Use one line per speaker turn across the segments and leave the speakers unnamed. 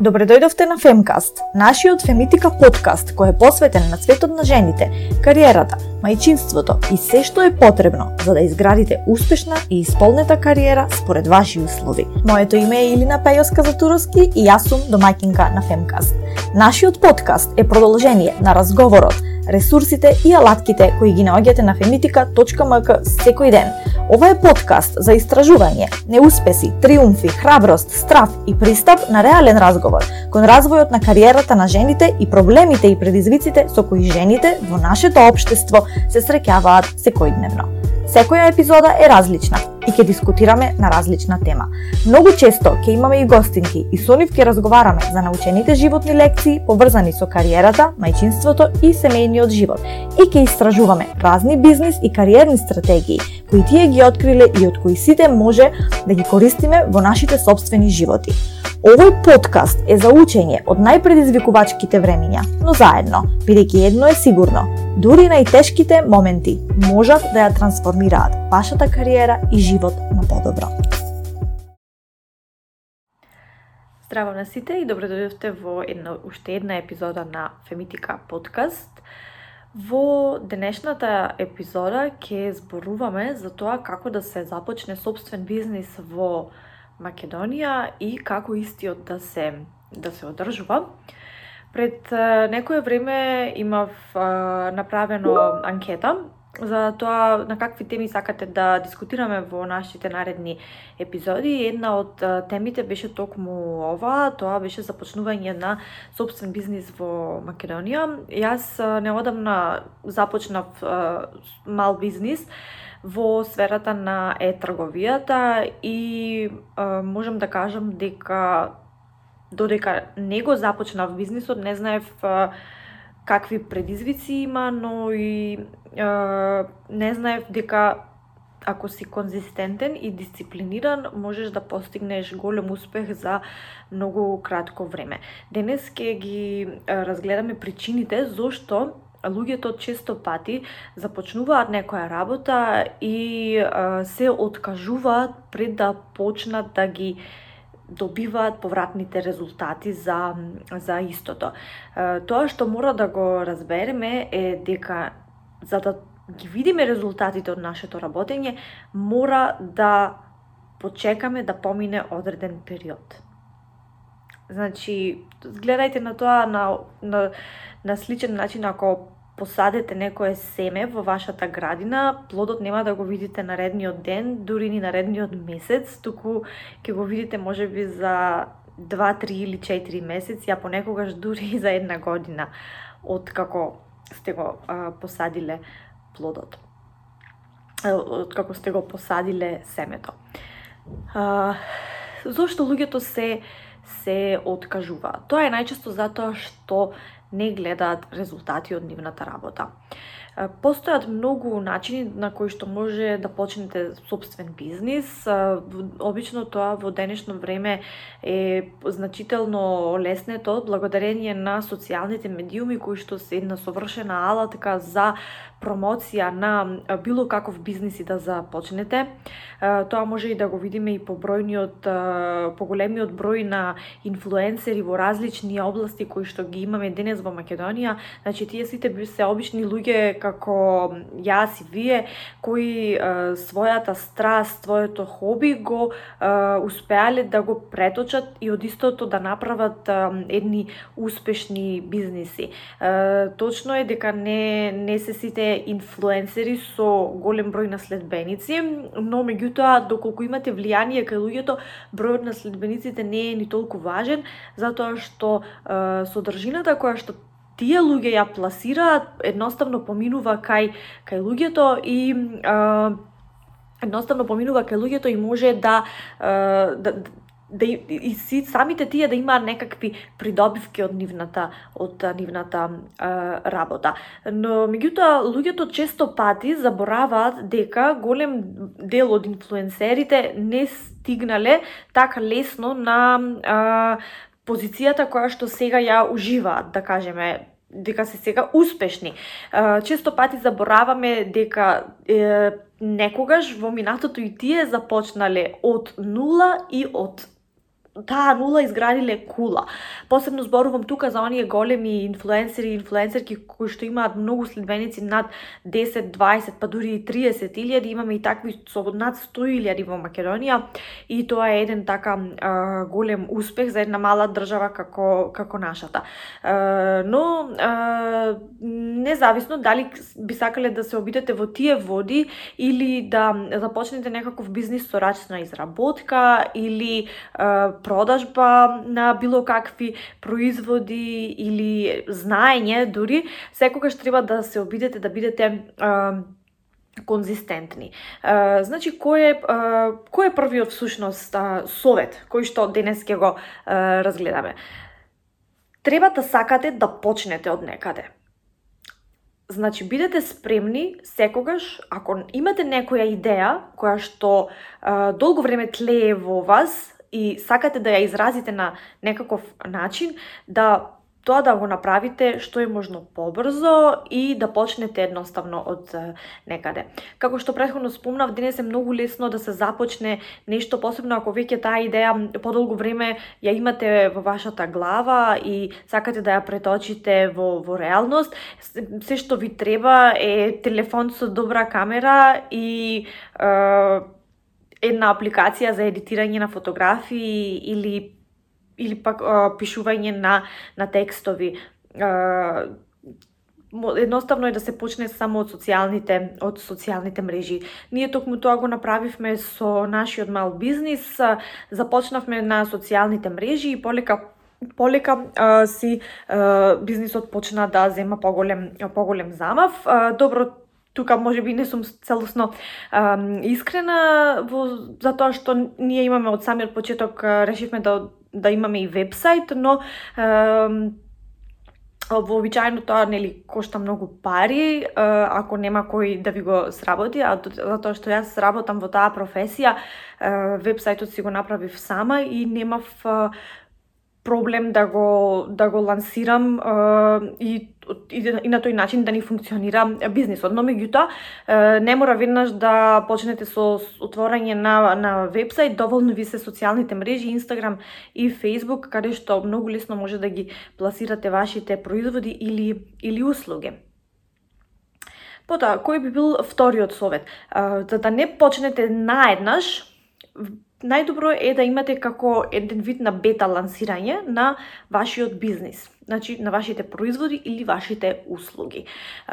Добре дојдовте на Femcast, нашиот фемитика подкаст кој е посветен на светот на жените, кариерата, мајчинството и се што е потребно за да изградите успешна и исполнета кариера според ваши услови. Моето име е Илина Пејоска Затуровски и јас сум домаќинка на Femcast. Нашиот подкаст е продолжение на разговорот ресурсите и алатките кои ги наоѓате на femitica.mk секој ден. Ова е подкаст за истражување, неуспеси, триумфи, храброст, страв и пристап на реален разговор кон развојот на кариерата на жените и проблемите и предизвиците со кои жените во нашето општество се среќаваат секојдневно. Секоја епизода е различна и ќе дискутираме на различна тема. Многу често ќе имаме и гостинки и со нив ќе разговараме за научените животни лекции поврзани со кариерата, мајчинството и семејниот живот и ќе истражуваме разни бизнис и кариерни стратегии кои тие ги откриле и од кои сите може да ги користиме во нашите собствени животи. Овој подкаст е за учење од најпредизвикувачките времиња, но заедно, бидејќи едно е сигурно, дури најтешките моменти можат да ја трансформираат вашата кариера и живот на подобро. Здраво на сите и добро дојдовте во една, уште една епизода на Фемитика подкаст. Во денешната епизода ќе зборуваме за тоа како да се започне собствен бизнис во Македонија и како истиот да се да се одржува. Пред некое време имав направено анкета за тоа на какви теми сакате да дискутираме во нашите наредни епизоди. Една од темите беше токму ова, тоа беше започнување на собствен бизнис во Македонија. Јас неодамна започнав мал бизнис, во сферата на е-трговијата и можам да кажам дека додека не го започнав бизнисот, не знаев какви предизвици има, но и не знаев дека ако си конзистентен и дисциплиниран, можеш да постигнеш голем успех за многу кратко време. Денес ќе ги разгледаме причините зошто луѓето често пати започнуваат некоја работа и се откажуваат пред да почнат да ги добиваат повратните резултати за, за истото. Тоа што мора да го разбереме е дека за да ги видиме резултатите од нашето работење, мора да почекаме да помине одреден период. Значи, гледајте на тоа на, на, на сличен начин ако посадете некое семе во вашата градина, плодот нема да го видите наредниот ден, дури ни наредниот месец, туку ќе го видите можеби за 2, 3 или 4 месеци, а понекогаш дури и за една година од како сте го а, посадиле плодот. Од како сте го посадиле семето. А, зошто луѓето се се откажуваат? Тоа е најчесто затоа што не гледаат резултати од нивната работа. Постојат многу начини на кои што може да почнете собствен бизнис. Обично тоа во денешно време е значително леснето благодарение на социјалните медиуми кои што се една совршена алатка за промоција на било каков бизнис и да започнете. Тоа може и да го видиме и по бројниот поголемиот број на инфлуенсери во различни области кои што ги имаме денес во Македонија. Значи тие сите би се обични луѓе како јас и вие, кои својата страст, своето хоби го успеале да го преточат и од истото да направат едни успешни бизниси. Точно е дека не, не се сите инфлуенсери со голем број на следбеници, но меѓутоа доколку имате влијание кај луѓето, бројот на следбениците не е ни толку важен, затоа што е, содржината која што тие луѓе ја пласираат, едноставно поминува кај кај луѓето и е, едноставно поминува кај луѓето и може да е, да да и, и си, самите тие да имаат некакви придобивки од нивната од нивната е, работа. Но меѓутоа луѓето често пати забораваат дека голем дел од инфлуенсерите не стигнале така лесно на е, позицијата која што сега ја уживаат, да кажеме, дека се сега успешни. Често пати забораваме дека е, некогаш во минатото и тие започнале од нула и од таа нула изградиле кула. Посебно зборувам тука за оние големи инфлуенсери и инфлуенсерки кои што имаат многу следбеници над 10, 20, па дури и 30 илјади, имаме и такви со над 100 илјади во Македонија и тоа е еден така а, голем успех за една мала држава како како нашата. А, но а, независно дали би сакале да се обидете во тие води или да започнете некаков бизнис со рачна изработка или а, продажба на било какви производи или знаење дури, секогаш треба да се обидете да бидете а, конзистентни. А, значи, кој е, а, кој е првиот всушност а, совет кој што денес ќе го а, разгледаме? Треба да сакате да почнете од некаде. Значи, бидете спремни секогаш, ако имате некоја идеја која што а, долго време тлее во вас, и сакате да ја изразите на некаков начин, да тоа да го направите што е можно побрзо и да почнете едноставно од некаде. Како што претходно спомнав, денес е многу лесно да се започне нешто, посебно ако веќе таа идеја подолго време ја имате во вашата глава и сакате да ја преточите во, во реалност. Се што ви треба е телефон со добра камера и е, една апликација за едитирање на фотографии или или пак а, пишување на на текстови. А, едноставно е да се почне само од социјалните од социјалните мрежи. Ние токму тоа го направивме со нашиот мал бизнис, започнавме на социјалните мрежи и полека полека а, си а, бизнисот почна да зема поголем поголем замав. А, добро тука може би не сум целосно а, искрена во затоа што ние имаме од самиот почеток решивме да да имаме и вебсайт, но а, вообичаено тоа нели кошта многу пари, ако нема кој да ви го сработи, а затоа што јас сработам во таа професија, вебсајтот си го направив сама и немав проблем да го да го лансирам и и, и на тој начин да ни функционира бизнисот. Но меѓутоа не мора веднаш да почнете со отворање на на вебсайт, доволно ви се социјалните мрежи Инстаграм и Фейсбук каде што многу лесно може да ги пласирате вашите производи или или услуги. Потоа, кој би бил вториот совет? За да не почнете наеднаш, најдобро е да имате како еден вид на бета лансирање на вашиот бизнис, значи на вашите производи или вашите услуги.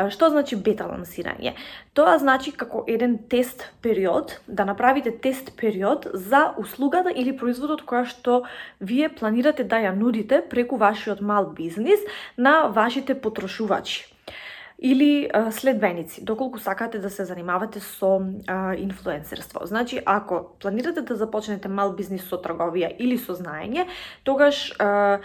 Што значи бета лансирање? Тоа значи како еден тест период, да направите тест период за услугата или производот која што вие планирате да ја нудите преку вашиот мал бизнис на вашите потрошувачи или а, следбеници, доколку сакате да се занимавате со а, инфлуенсерство. Значи, ако планирате да започнете мал бизнис со трговија или со знаење, тогаш а,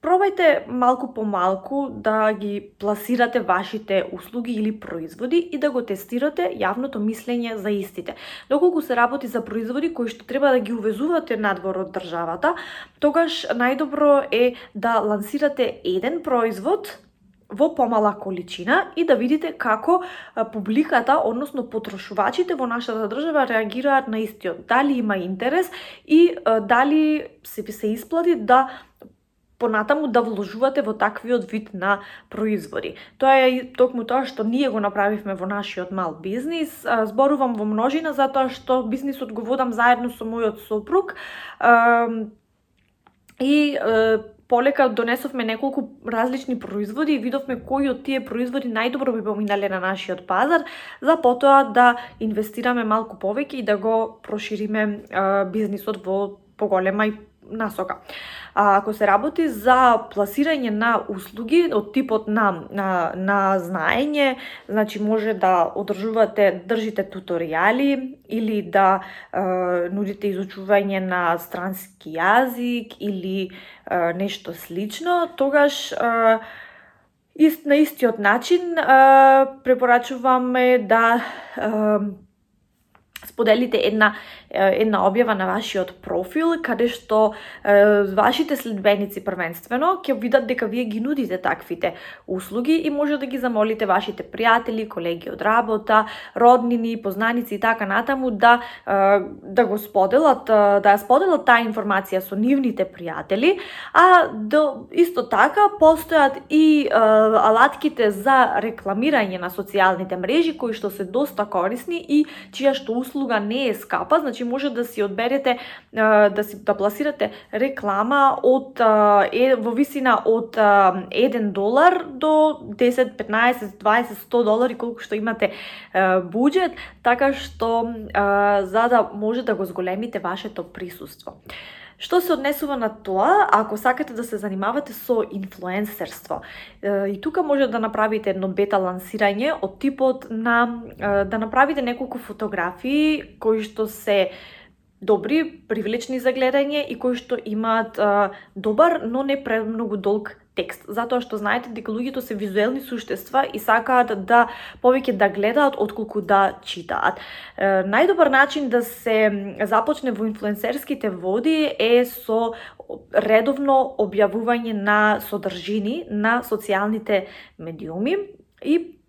пробајте малку по малку да ги пласирате вашите услуги или производи и да го тестирате јавното мислење за истите. Доколку се работи за производи кои што треба да ги увезувате надвор од државата, тогаш најдобро е да лансирате еден производ во помала количина и да видите како публиката, односно потрошувачите во нашата држава реагираат на истиот. Дали има интерес и дали се се исплати да понатаму да вложувате во таквиот вид на производи. Тоа е токму тоа што ние го направивме во нашиот мал бизнис. Зборувам во множина затоа што бизнисот го водам заедно со мојот сопруг. И полека донесовме неколку различни производи и видовме кои од тие производи најдобро би поминале на нашиот пазар, за потоа да инвестираме малку повеќе и да го прошириме бизнисот во поголема и насока. А, ако се работи за пласирање на услуги од типот на, на, на знаење, значи може да одржувате, држите туторијали или да е, нудите изучување на странски јазик или е, нешто слично, тогаш е, Ист, на истиот начин е, препорачуваме да е, споделите една една објава на вашиот профил каде што е, вашите следбеници првенствено ќе видат дека вие ги нудите таквите услуги и може да ги замолите вашите пријатели, колеги од работа, роднини, познаници и така натаму да е, да го споделат, да ја споделат таа информација со нивните пријатели, а до, исто така постојат и е, алатките за рекламирање на социјалните мрежи кои што се доста корисни и чија што услуга не е скапа, значи значи може да си одберете да си да пласирате реклама од е, во висина од 1 долар до 10, 15, 20, 100 долари колку што имате буџет, така што за да може да го зголемите вашето присуство. Што се однесува на тоа, ако сакате да се занимавате со инфлуенсерство, и тука може да направите едно бета лансирање од типот на да направите неколку фотографии кои што се добри, привлечни за гледање и кои што имаат добар, но не премногу долг текст, затоа што знаете дека луѓето се визуелни суштества и сакаат да повеќе да гледаат отколку да читаат. Е, најдобар начин да се започне во инфлуенсерските води е со редовно објавување на содржини на социјалните медиуми и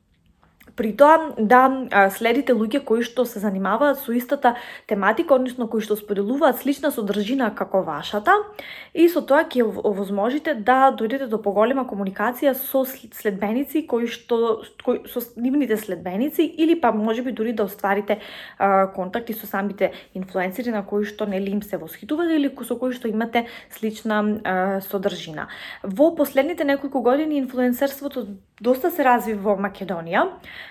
При тоа да следите луѓе кои што се занимаваат со истата тематика, односно кои што споделуваат слична содржина како вашата и со тоа ќе овозможите да дојдете до поголема комуникација со следбеници кои што кои, со нивните следбеници или па можеби дури да остварите а, контакти со самите инфлуенсери на кои што нели им се восхитувате или со кои што имате слична а, содржина. Во последните неколку години инфлуенсерството доста се разви во Македонија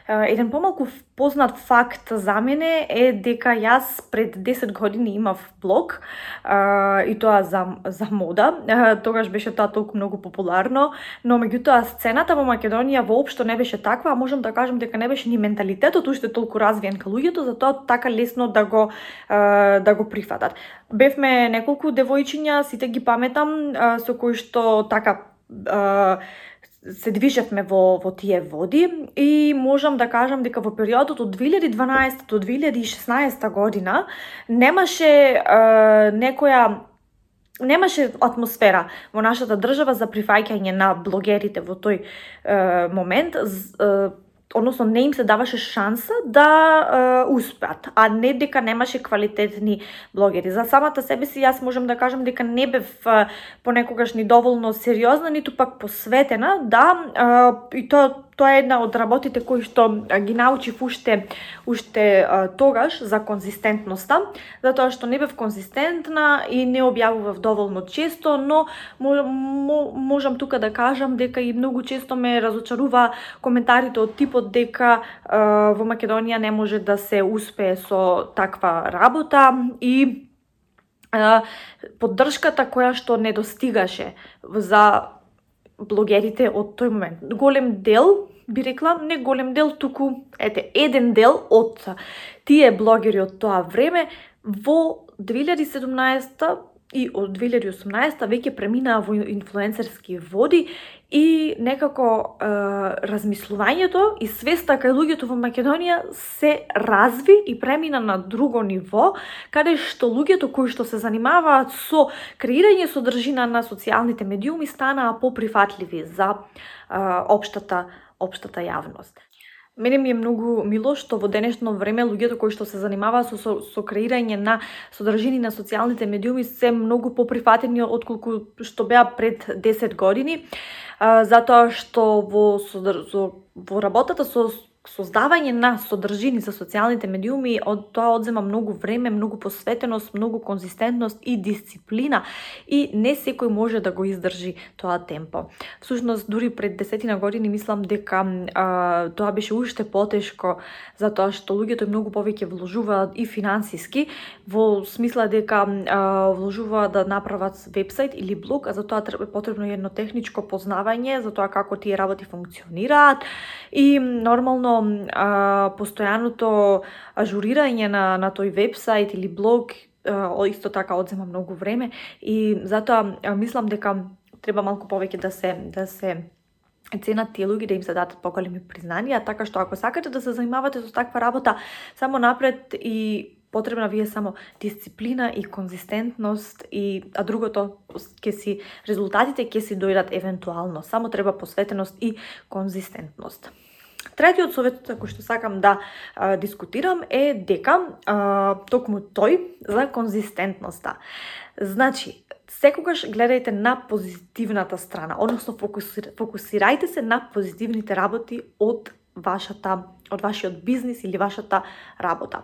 Еден помалку познат факт за мене е дека јас пред 10 години имав блог и тоа за, за мода. Тогаш беше тоа толку многу популарно, но меѓутоа сцената во Македонија воопшто не беше таква, а можам да кажам дека не беше ни менталитетот уште толку развиен кај луѓето, затоа така лесно да го да го прифатат. Бевме неколку девојчиња, сите ги паметам, со кои што така се движевме во, во тие води и можам да кажам дека во периодот од 2012 до 2016 година немаше е, некоја немаше атмосфера во нашата држава за прифаќање на блогерите во тој е, момент. Е, односно не им се даваше шанса да е, успеат, а не дека немаше квалитетни блогери. За самата себе си јас можам да кажам дека не бев е, понекогаш ни доволно сериозна, ниту пак посветена, да, е, и тоа тоа е една од работите кои што ги научив уште уште а, тогаш за конзистентноста, затоа што не бев конзистентна и не објавував доволно често, но можам тука да кажам дека и многу често ме разочарува коментарите од типот дека а, во Македонија не може да се успее со таква работа и поддршката која што недостигаше за блогерите од тој момент. Голем дел, би рекла, не голем дел, туку, ете, еден дел од тие блогери од тоа време во 2017 и од 2018 веќе преминаа во инфлуенсерски води и некако е, размислувањето и свеста кај луѓето во Македонија се разви и премина на друго ниво, каде што луѓето кои што се занимаваат со креирање содржина на социјалните медиуми станаа поприфатливи за е, општата општата јавност. Мене ми е многу мило што во денешно време луѓето кои што се занимаваат со, со, со креирање на содржини на социјалните медиуми се многу поприфатени отколку што беа пред 10 години, а, затоа што во, со, во работата со создавање на содржини за социјалните медиуми, од тоа одзема многу време, многу посветеност, многу конзистентност и дисциплина и не секој може да го издржи тоа темпо. Всушност, дури пред десетина години мислам дека а, тоа беше уште потешко затоа што луѓето многу повеќе вложуваат и финансиски во смисла дека а, вложуваат да направат вебсайт или блог, а за тоа е потребно едно техничко познавање за тоа како тие работи функционираат и нормално а, постојаното ажурирање на, на тој вебсайт или блог а, исто така одзема многу време и затоа а, мислам дека треба малку повеќе да се да се ценат тие луѓе да им се дадат поголеми признанија, така што ако сакате да се занимавате со таква работа, само напред и потребна ви е само дисциплина и конзистентност и а другото ќе си резултатите ќе си дојдат евентуално. Само треба посветеност и конзистентност. Третиот совет кој што сакам да а, дискутирам е дека а, токму тој за конзистентноста. Значи, секогаш гледајте на позитивната страна, односно фокусирајте се на позитивните работи од вашата од вашиот бизнис или вашата работа.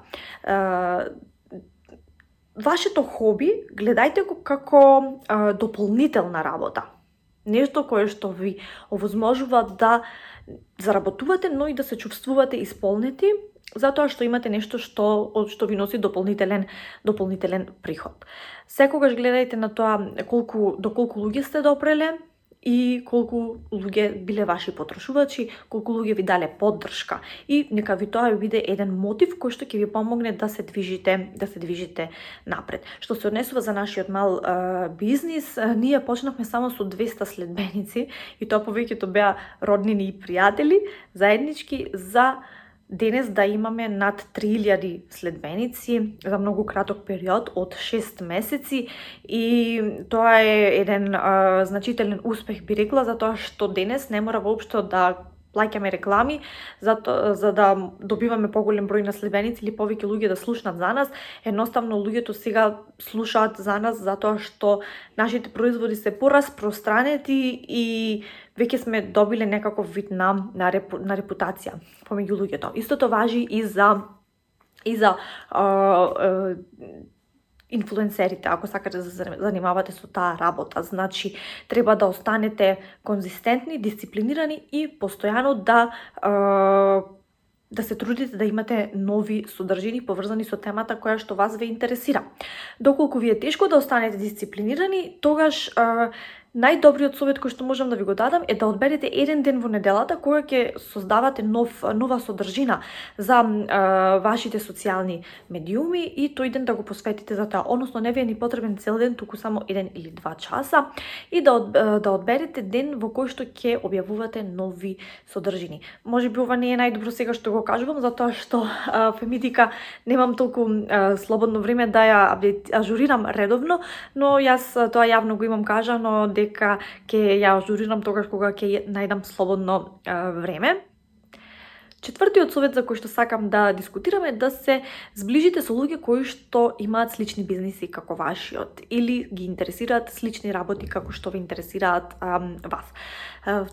Вашето хоби гледајте го како дополнителна работа. Нешто кое што ви овозможува да заработувате, но и да се чувствувате исполнети затоа што имате нешто што од што ви носи дополнителен дополнителен приход. Секогаш гледајте на тоа колку до колку луѓе сте допреле и колку луѓе биле ваши потрошувачи, колку луѓе ви дале поддршка и нека ви тоа биде еден мотив кој што ќе ви помогне да се движите, да се движите напред. Што се однесува за нашиот мал е, бизнис, е, ние почнавме само со 200 следбеници и тоа повеќето беа роднини и пријатели заеднички за денес да имаме над 3000 следбеници за многу краток период од 6 месеци и тоа е еден а, значителен успех би рекла затоа што денес не мора воопшто да плаќаме реклами за, то, за да добиваме поголем број на следбеници или повеќе луѓе да слушнат за нас. Едноставно луѓето сега слушаат за нас затоа што нашите производи се пораспространети и веќе сме добиле некаков вид на, на, репу, на репутација помеѓу луѓето. Истото важи и за и за а, а, инфлуенсерите, ако сакате да се занимавате со таа работа. Значи, треба да останете конзистентни, дисциплинирани и постојано да а, да се трудите да имате нови содржини поврзани со темата која што вас ве интересира. Доколку ви е тешко да останете дисциплинирани, тогаш а, најдобриот совет кој што можам да ви го дадам е да одберете еден ден во неделата кога ќе создавате нов нова содржина за е, вашите социјални медиуми и тој ден да го посветите за тоа. Односно не ви е ни потребен цел ден, туку само еден или два часа и да да одберете ден во кој што ќе објавувате нови содржини. Може би ова не е најдобро сега што го кажувам затоа што а, фемитика немам толку е, слободно време да ја ажурирам редовно, но јас тоа јавно го имам кажано дека ќе ја ажурирам тогаш кога ќе најдам слободно време. Четвртиот совет за кој што сакам да дискутираме е да се зближите со луѓе кои што имаат слични бизниси како вашиот или ги интересираат слични работи како што ви интересираат ам, вас.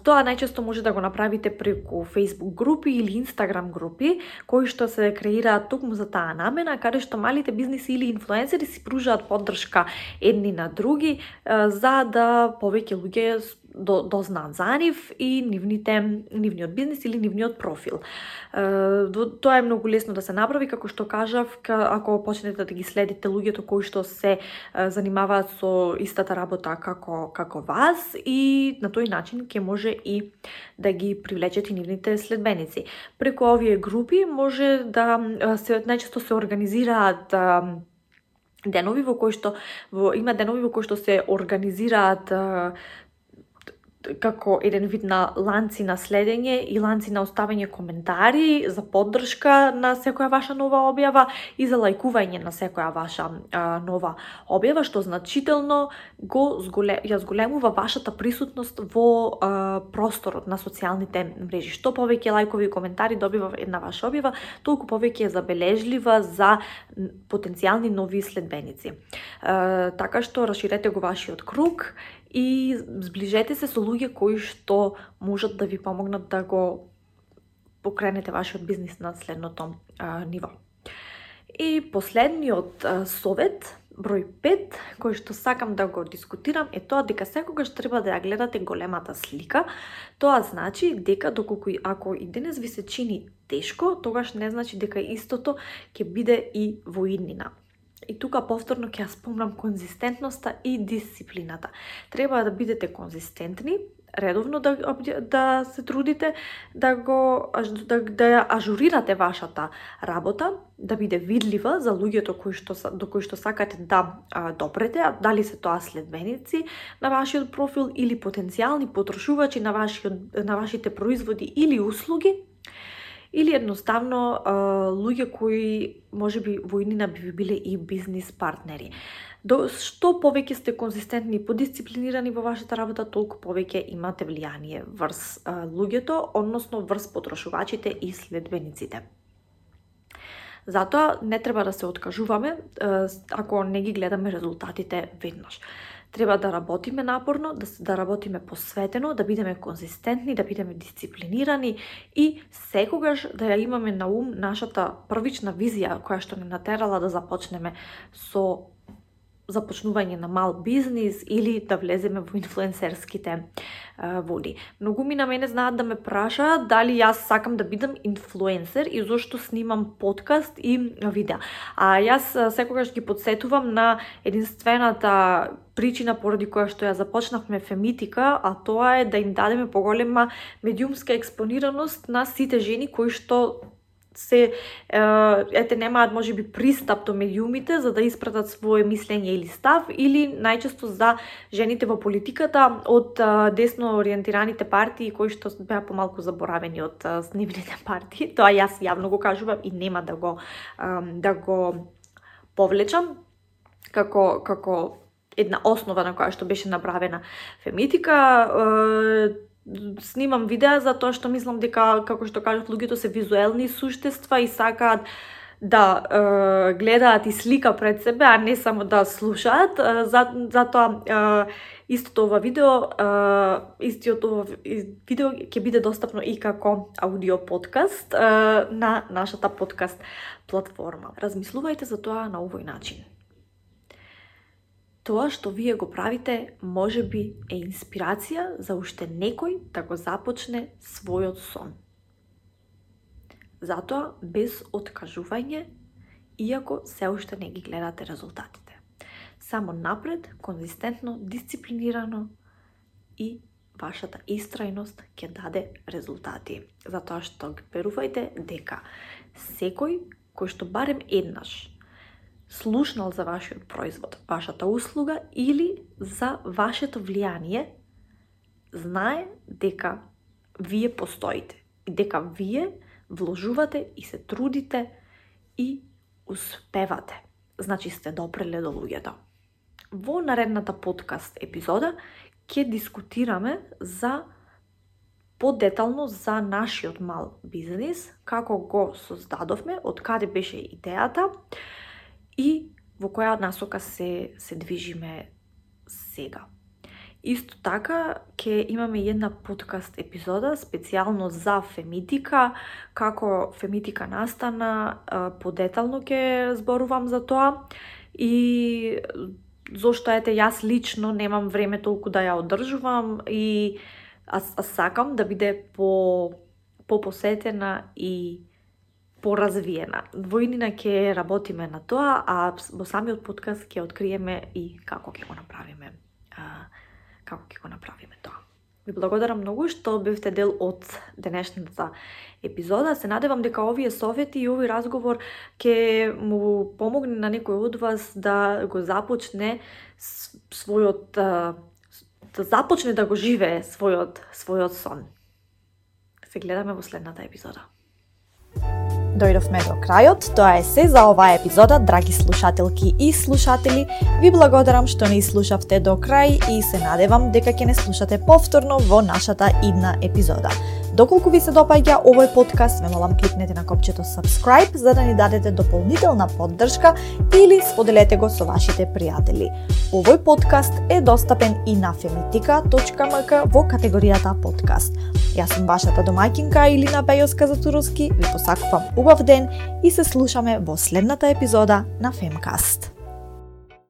Тоа најчесто може да го направите преку Facebook групи или Instagram групи, кои што се креираат токму за таа намена, каде што малите бизниси или инфлуенсери си пружаат поддршка едни на други, за да повеќе луѓе до, дознаат за нив и нивните, нивниот бизнес или нивниот профил. Тоа е многу лесно да се направи, како што кажав, ако почнете да ги следите луѓето кои што се занимаваат со истата работа како, како вас и на тој начин ќе може и да ги привлечете нивните следбеници. Преку овие групи може да се најчесто се организираат денови во кои што во, има денови во кои што се организираат како еден вид на ланци на следење и ланци на оставање коментари за поддршка на секоја ваша нова објава и за лајкување на секоја ваша а, нова објава, што значително го зголе, ја зголемува вашата присутност во а, просторот на социјалните мрежи. Што повеќе лајкови и коментари добива една ваша објава, толку повеќе е забележлива за потенцијални нови следбеници. А, така што расширете го вашиот круг и зближете се со луѓе кои што можат да ви помогнат да го покренете вашиот бизнис на следното а, ниво. И последниот а, совет, број 5, кој што сакам да го дискутирам е тоа дека секогаш треба да ја гледате големата слика. Тоа значи дека доколку ако и денес ви се чини тешко, тогаш не значи дека истото ќе биде и во иднина. И тука повторно ќе ја спомнам конзистентноста и дисциплината. Треба да бидете конзистентни, редовно да, да се трудите да го да, да ја ажурирате вашата работа, да биде видлива за луѓето кои што до кои што сакате да а, допрете, а дали се тоа следбеници на вашиот профил или потенцијални потрошувачи на вашиот на вашите производи или услуги или едноставно луѓе кои може би војнина би биле и бизнис партнери. До, што повеќе сте конзистентни и подисциплинирани во вашата работа, толку повеќе имате влијание врз луѓето, односно врз потрошувачите и следбениците. Затоа не треба да се откажуваме ако не ги гледаме резултатите веднаш. Треба да работиме напорно, да, да работиме посветено, да бидеме конзистентни, да бидеме дисциплинирани и секогаш да ја имаме на ум нашата првична визија која што не натерала да започнеме со започнување на мал бизнис или да влеземе во инфлуенсерските води. Многу ми на мене знаат да ме прашаат дали јас сакам да бидам инфлуенсер и зошто снимам подкаст и видеа. А јас секогаш ги подсетувам на единствената причина поради која што ја започнавме Фемитика, а тоа е да им дадеме поголема медиумска експонираност на сите жени кои што се ете немаат можеби пристап до медиумите за да испратат свое мислење или став или најчесто за жените во политиката од десно ориентираните партии кои што беа помалку заборавени од нивните партии. Тоа јас јавно го кажувам и нема да го да го повлечам како како една основа на која што беше направена фемитика снимам видеа за тоа што мислам дека, како што кажав, луѓето, се визуелни суштества и сакаат да е, гледаат и слика пред себе, а не само да слушаат. Е, за, затоа е, истото ова видео, е, истиот ова видео ќе биде достапно и како аудио подкаст е, на нашата подкаст платформа. Размислувајте за тоа на овој начин тоа што вие го правите може би е инспирација за уште некој да го започне својот сон. Затоа, без откажување, иако се уште не ги гледате резултатите. Само напред, конзистентно, дисциплинирано и вашата истрајност ќе даде резултати. Затоа што верувајте дека секој кој што барем еднаш слушнал за вашиот производ, вашата услуга или за вашето влијание, знае дека вие постоите и дека вие вложувате и се трудите и успевате. Значи сте допреле до луѓето. Во наредната подкаст епизода ќе дискутираме за подетално за нашиот мал бизнис, како го создадовме, од каде беше идејата, и во која насока се, се движиме сега. Исто така, ќе имаме една подкаст епизода специјално за фемитика, како фемитика настана, подетално ќе зборувам за тоа и зошто ете јас лично немам време толку да ја одржувам и а, а сакам да биде по попосетена и поразвиена. Војнина ќе работиме на тоа, а во самиот подкаст ќе откриеме и како ќе го направиме. А, како ќе го направиме тоа. Ви благодарам многу што бевте дел од денешната епизода. Се надевам дека овие совети и овој разговор ќе му помогне на некој од вас да го започне својот да започне да го живее својот својот сон. Се гледаме во следната епизода
дојдовме до крајот. Тоа е се за оваа епизода, драги слушателки и слушатели. Ви благодарам што не слушавте до крај и се надевам дека ќе не слушате повторно во нашата идна епизода. Доколку ви се допаѓа овој подкаст, ме молам кликнете на копчето subscribe за да ни дадете дополнителна поддршка или споделете го со вашите пријатели. Овој подкаст е достапен и на femitika.mk во категоријата подкаст. Јас сум вашата домаќинка Илина Бејоска Затуровски, ви посакувам убав ден и се слушаме во следната епизода на Femcast.